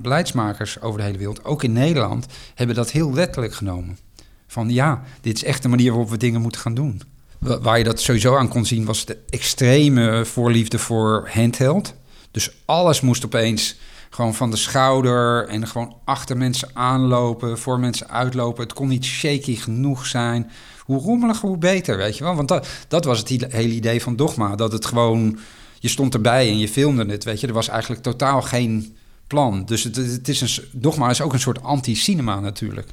beleidsmakers over de hele wereld, ook in Nederland, hebben dat heel letterlijk genomen. Van ja, dit is echt de manier waarop we dingen moeten gaan doen. Wa- Waar je dat sowieso aan kon zien was de extreme voorliefde voor handheld. Dus alles moest opeens gewoon van de schouder en gewoon achter mensen aanlopen, voor mensen uitlopen. Het kon niet shaky genoeg zijn. Hoe rommeliger, hoe beter, weet je wel. Want dat, dat was het hele idee van Dogma. Dat het gewoon, je stond erbij en je filmde het, weet je. Er was eigenlijk totaal geen plan. Dus het, het is een, Dogma is ook een soort anti-cinema natuurlijk.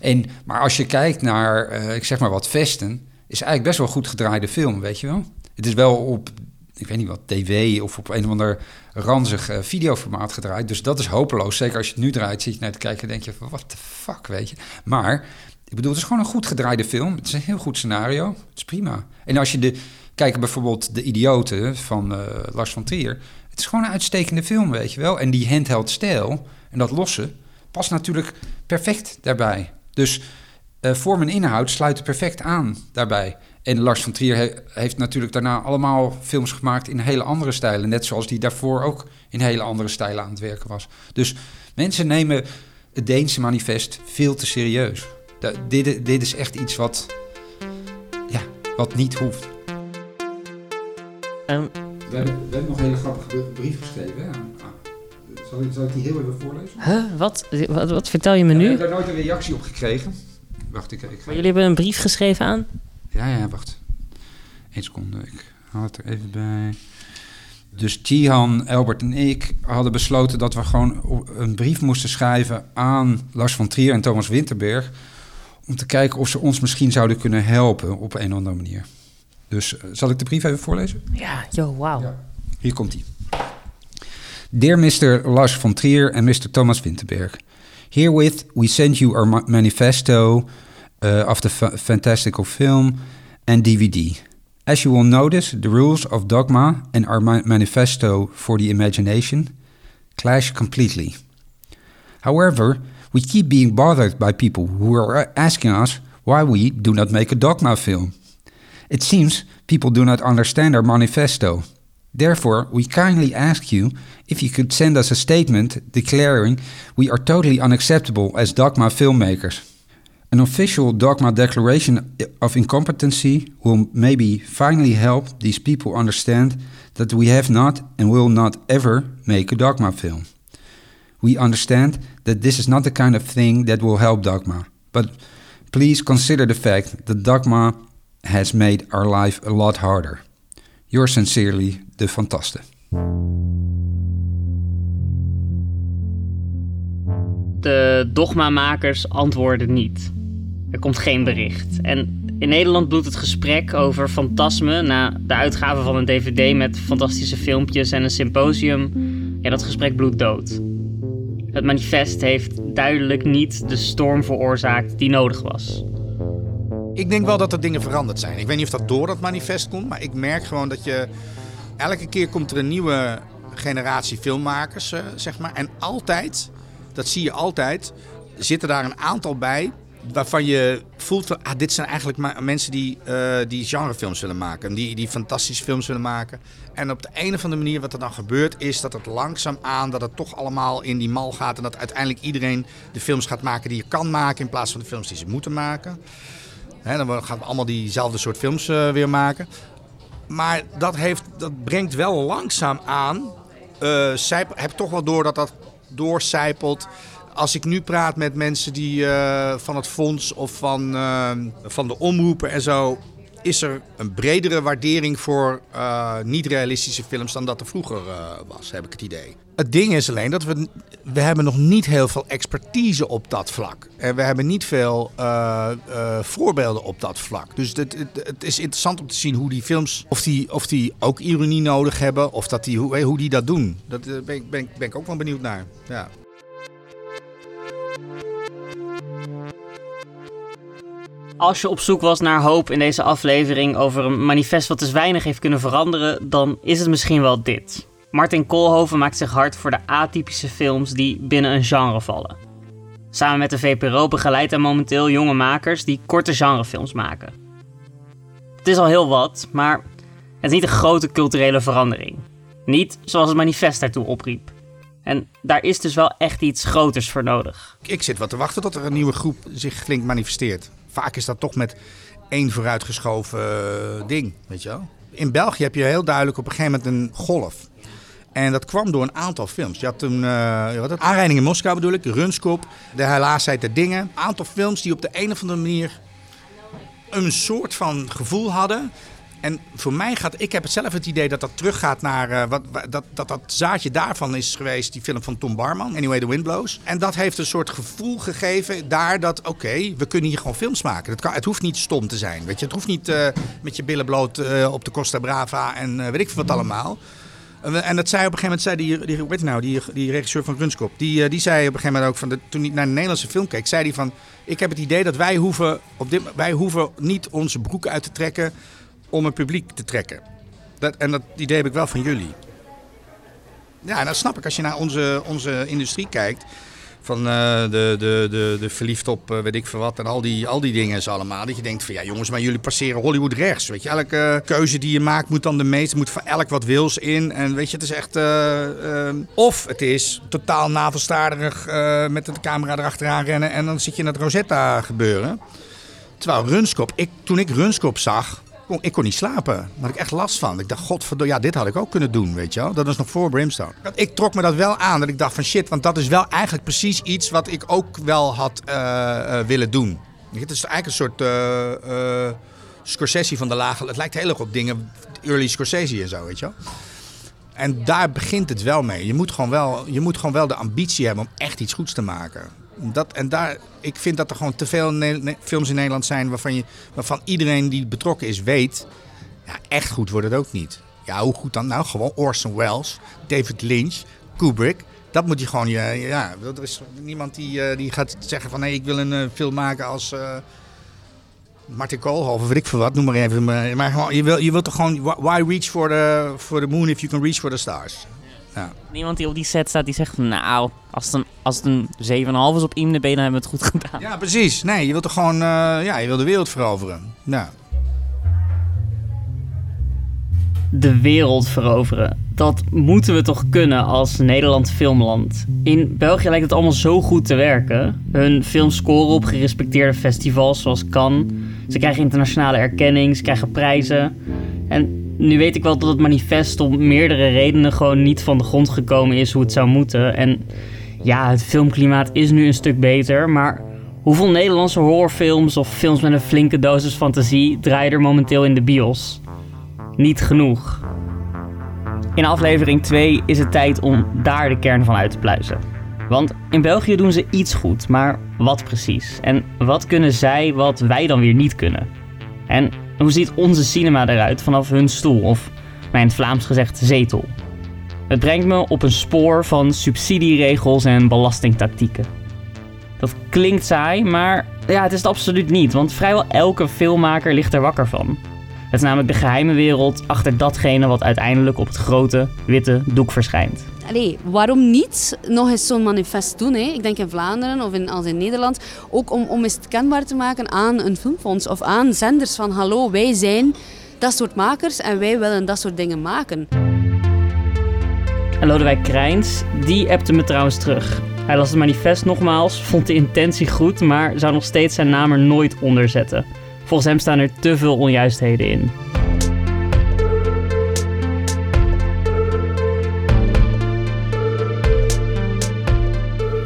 En, maar als je kijkt naar, eh, ik zeg maar wat, Vesten, is eigenlijk best wel goed gedraaide film, weet je wel. Het is wel op, ik weet niet wat, tv of op een of ander ranzig eh, videoformaat gedraaid. Dus dat is hopeloos. Zeker als je het nu draait, zit je naar te kijken en denk je van, what the fuck, weet je. Maar, ik bedoel, het is gewoon een goed gedraaide film. Het is een heel goed scenario. Het is prima. En als je de, kijk bijvoorbeeld De Idioten van eh, Lars van Trier. Het is gewoon een uitstekende film, weet je wel. En die handheld stijl en dat losse past natuurlijk perfect daarbij. Dus vorm en inhoud sluiten perfect aan daarbij. En Lars van Trier he- heeft natuurlijk daarna allemaal films gemaakt in hele andere stijlen. Net zoals die daarvoor ook in hele andere stijlen aan het werken was. Dus mensen nemen het Deense manifest veel te serieus. Da- dit, dit is echt iets wat, ja, wat niet hoeft. We, hebben, we hebben nog een hele grappige brief geschreven. Hè? Zal, ik, zal ik die heel even voorlezen? Huh? Wat? wat? Wat vertel je me nu? hebben daar nooit een reactie op gekregen. Wacht, ik, ik ga... Maar jullie hebben een brief geschreven aan? Ja, ja, wacht. Eén seconde, ik haal het er even bij. Dus Tihan, Albert en ik hadden besloten dat we gewoon een brief moesten schrijven aan Lars van Trier en Thomas Winterberg. Om te kijken of ze ons misschien zouden kunnen helpen op een of andere manier. Dus eh, zal ik de brief even voorlezen? Ja, yo, wauw. Hier komt hij. Dear Mr. Lars von Trier and Mr. Thomas Winterberg, herewith we send you our manifesto uh, of the fa- fantastical film and DVD. As you will notice, the rules of dogma and our ma- manifesto for the imagination clash completely. However, we keep being bothered by people who are asking us why we do not make a dogma film. It seems people do not understand our manifesto. Therefore, we kindly ask you if you could send us a statement declaring we are totally unacceptable as dogma filmmakers. An official dogma declaration of incompetency will maybe finally help these people understand that we have not and will not ever make a dogma film. We understand that this is not the kind of thing that will help dogma, but please consider the fact that dogma has made our life a lot harder. Yours sincerely, de Fantaste. De dogmamakers antwoorden niet. Er komt geen bericht. En in Nederland bloedt het gesprek over fantasme na de uitgave van een dvd met fantastische filmpjes en een symposium. Ja, dat gesprek bloedt dood. Het manifest heeft duidelijk niet de storm veroorzaakt die nodig was. Ik denk wel dat er dingen veranderd zijn. Ik weet niet of dat door dat manifest komt, maar ik merk gewoon dat je... Elke keer komt er een nieuwe generatie filmmakers, eh, zeg maar. En altijd, dat zie je altijd, zitten daar een aantal bij... waarvan je voelt ah, dit zijn eigenlijk maar mensen die, eh, die genrefilms willen maken. Die, die fantastische films willen maken. En op de een of andere manier wat er dan gebeurt is dat het langzaam aan... dat het toch allemaal in die mal gaat... en dat uiteindelijk iedereen de films gaat maken die je kan maken... in plaats van de films die ze moeten maken. Dan gaan we allemaal diezelfde soort films eh, weer maken. Maar dat, heeft, dat brengt wel langzaam aan. zijp- heb toch wel door dat dat doorcijpelt. Als ik nu praat met mensen die eh, van het fonds of van, van de omroepen en zo. Is er een bredere waardering voor eh, niet-realistische films dan dat er vroeger eh, was, heb ik het idee. Het ding is alleen dat we, we hebben nog niet heel veel expertise op dat vlak. En we hebben niet veel eh, voorbeelden op dat vlak. Dus het, het, is interessant om te zien hoe die films, of die, of die ook ironie nodig hebben. Of dat die, hoe, hoe die dat doen. Eh, ben, ben ik ook wel benieuwd naar. Ja. Als je op zoek was naar hoop in deze aflevering over een manifest wat dus weinig heeft kunnen veranderen, dan is het misschien wel dit. Martin Koolhoven maakt zich hard voor de atypische films die binnen een genre vallen. Samen met de VPRO begeleidt hij momenteel jonge makers die korte genrefilms maken. Het is al heel wat, maar het is niet een grote culturele verandering. Niet zoals het manifest daartoe opriep. En daar is dus wel echt iets groters voor nodig. Ik zit wat te wachten tot er een nieuwe groep zich flink manifesteert. Vaak is dat toch met één vooruitgeschoven eh, ding, weet je wel. In België heb je heel duidelijk op een gegeven moment een golf. En dat kwam door een aantal films. Je had toen uh? Aanrijding in Moskou bedoel ik, Runskop, De Helaasheid der Dingen. Een aantal films die op de een of andere manier een soort van gevoel hadden. En voor mij gaat, ik heb het zelf het idee dat dat teruggaat naar, uh, wat, dat, dat dat zaadje daarvan is geweest, die film van Tom Barman, Anyway the Wind Blows. En dat heeft een soort gevoel gegeven daar dat, oké, we kunnen hier gewoon films maken. Het, kan, het hoeft niet stom te zijn, weet je. Het hoeft niet uh, met je billen bloot uh, op de Costa Brava en weet ik veel wat allemaal. En dat zei op een gegeven moment, zei die, die, weet nou, die, die regisseur van Runskop, die, die zei op een gegeven moment ook, van de, toen hij naar de Nederlandse film keek, zei hij van, ik heb het idee dat wij hoeven, op dit, wij hoeven niet onze broek uit te trekken om een publiek te trekken. Dat, en dat idee heb ik wel van jullie. Ja, dat snap ik als je naar onze, onze industrie kijkt. Van uh, de, de, de, de verliefd op uh, weet ik veel wat en al die, al die dingen is allemaal. Dat je denkt van ja jongens, maar jullie passeren Hollywood rechts. Weet je, elke keuze die je maakt moet dan de meeste, moet van elk wat wils in. En weet je, het is echt... of het is totaal navelstaarderig met de camera erachteraan rennen en dan zit je in het Rosetta gebeuren. Terwijl Runskop, ik, toen ik Runskop zag, ik kon niet slapen. Daar had ik echt last van. Ik dacht, godverdomme, ja, dit had ik ook kunnen doen, weet je wel. Dat was nog voor Brimstone. Ik trok me dat wel aan, dat ik dacht van shit, want dat is wel eigenlijk precies iets wat ik ook wel had uh, uh, willen doen. Het is eigenlijk een soort uh, Scorsese van de lage... Het lijkt heel erg op dingen, early Scorsese en zo, weet je wel. En daar begint het wel mee. Je moet gewoon wel, je moet gewoon wel de ambitie hebben om echt iets goeds te maken. Dat, en daar, ik vind dat er gewoon te veel films in Nederland zijn waarvan, je, waarvan iedereen die betrokken is weet. Ja, echt goed wordt het ook niet. Ja, hoe goed dan? Nou, gewoon Orson Welles, David Lynch, Kubrick. Dat moet je gewoon, ja, ja er is niemand die, die gaat zeggen van nee, ik wil een uh, film maken als uh, Martin Koolhoven, of weet ik veel wat, noem maar even. Maar, maar je, wil, je wilt toch gewoon, why reach for the, for the moon if you can reach for the stars? Ja. Niemand die op die set staat die zegt nou, als het een, als het een 7,5 is op IMDb, dan hebben we het goed gedaan. Ja, precies. Nee, je wilt toch gewoon, uh, ja, je wil de wereld veroveren. Nou. De wereld veroveren. Dat moeten we toch kunnen als Nederland filmland. In België lijkt het allemaal zo goed te werken. Hun films scoren op gerespecteerde festivals zoals Cannes. Ze krijgen internationale erkenning, ze krijgen prijzen. En nu weet ik wel dat het manifest om meerdere redenen gewoon niet van de grond gekomen is hoe het zou moeten. En ja, het filmklimaat is nu een stuk beter, maar hoeveel Nederlandse horrorfilms of films met een flinke dosis fantasie draaien er momenteel in de bios? Niet genoeg. In aflevering 2 is het tijd om daar de kern van uit te pluizen. Want in België doen ze iets goed, maar wat precies? En wat kunnen zij wat wij dan weer niet kunnen? En hoe ziet onze cinema eruit vanaf hun stoel, of mijn in het Vlaams gezegd zetel? Het brengt me op een spoor van subsidieregels en belastingtactieken. Dat klinkt saai, maar ja, het is het absoluut niet, want vrijwel elke filmmaker ligt er wakker van. Het is namelijk de geheime wereld achter datgene wat uiteindelijk op het grote, witte doek verschijnt. Allee, waarom niet nog eens zo'n manifest doen? Hè? Ik denk in Vlaanderen of in, als in Nederland. Ook om, om eens kenbaar te maken aan een filmfonds of aan zenders van hallo, wij zijn dat soort makers en wij willen dat soort dingen maken. En Lodewijk Krijns, die appte me trouwens terug. Hij las het manifest nogmaals, vond de intentie goed, maar zou nog steeds zijn naam er nooit onder zetten. Volgens hem staan er te veel onjuistheden in.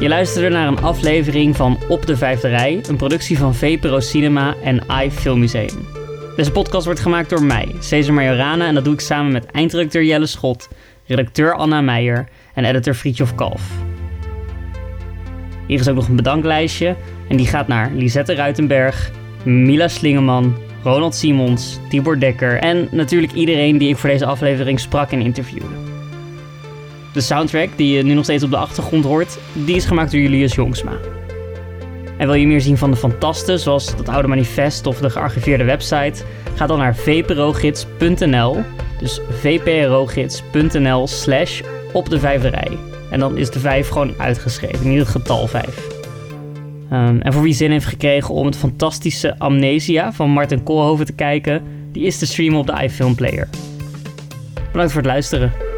Je luisterde naar een aflevering van Op de Vijfde Rij, een productie van VPRO Cinema en i Filmmuseum. Deze podcast wordt gemaakt door mij, Cesar Majorana, en dat doe ik samen met eindredacteur Jelle Schot, redacteur Anna Meijer en editor Friedjof Kalf. Hier is ook nog een bedanklijstje en die gaat naar Lisette Ruitenberg, Mila Slingeman, Ronald Simons, Tibor Dekker en natuurlijk iedereen die ik voor deze aflevering sprak en interviewde. De soundtrack die je nu nog steeds op de achtergrond hoort, die is gemaakt door Julius Jongsma. En wil je meer zien van de fantasten, zoals dat oude manifest of de gearchiveerde website? Ga dan naar vprogids.nl. Dus vprogids.nl slash op de vijfde rij. En dan is de vijf gewoon uitgeschreven, niet het getal vijf. Ehm, en voor wie zin heeft gekregen om het fantastische Amnesia van Martin Koolhoven te kijken, die is te streamen op de iFilm Player. Bedankt voor het luisteren.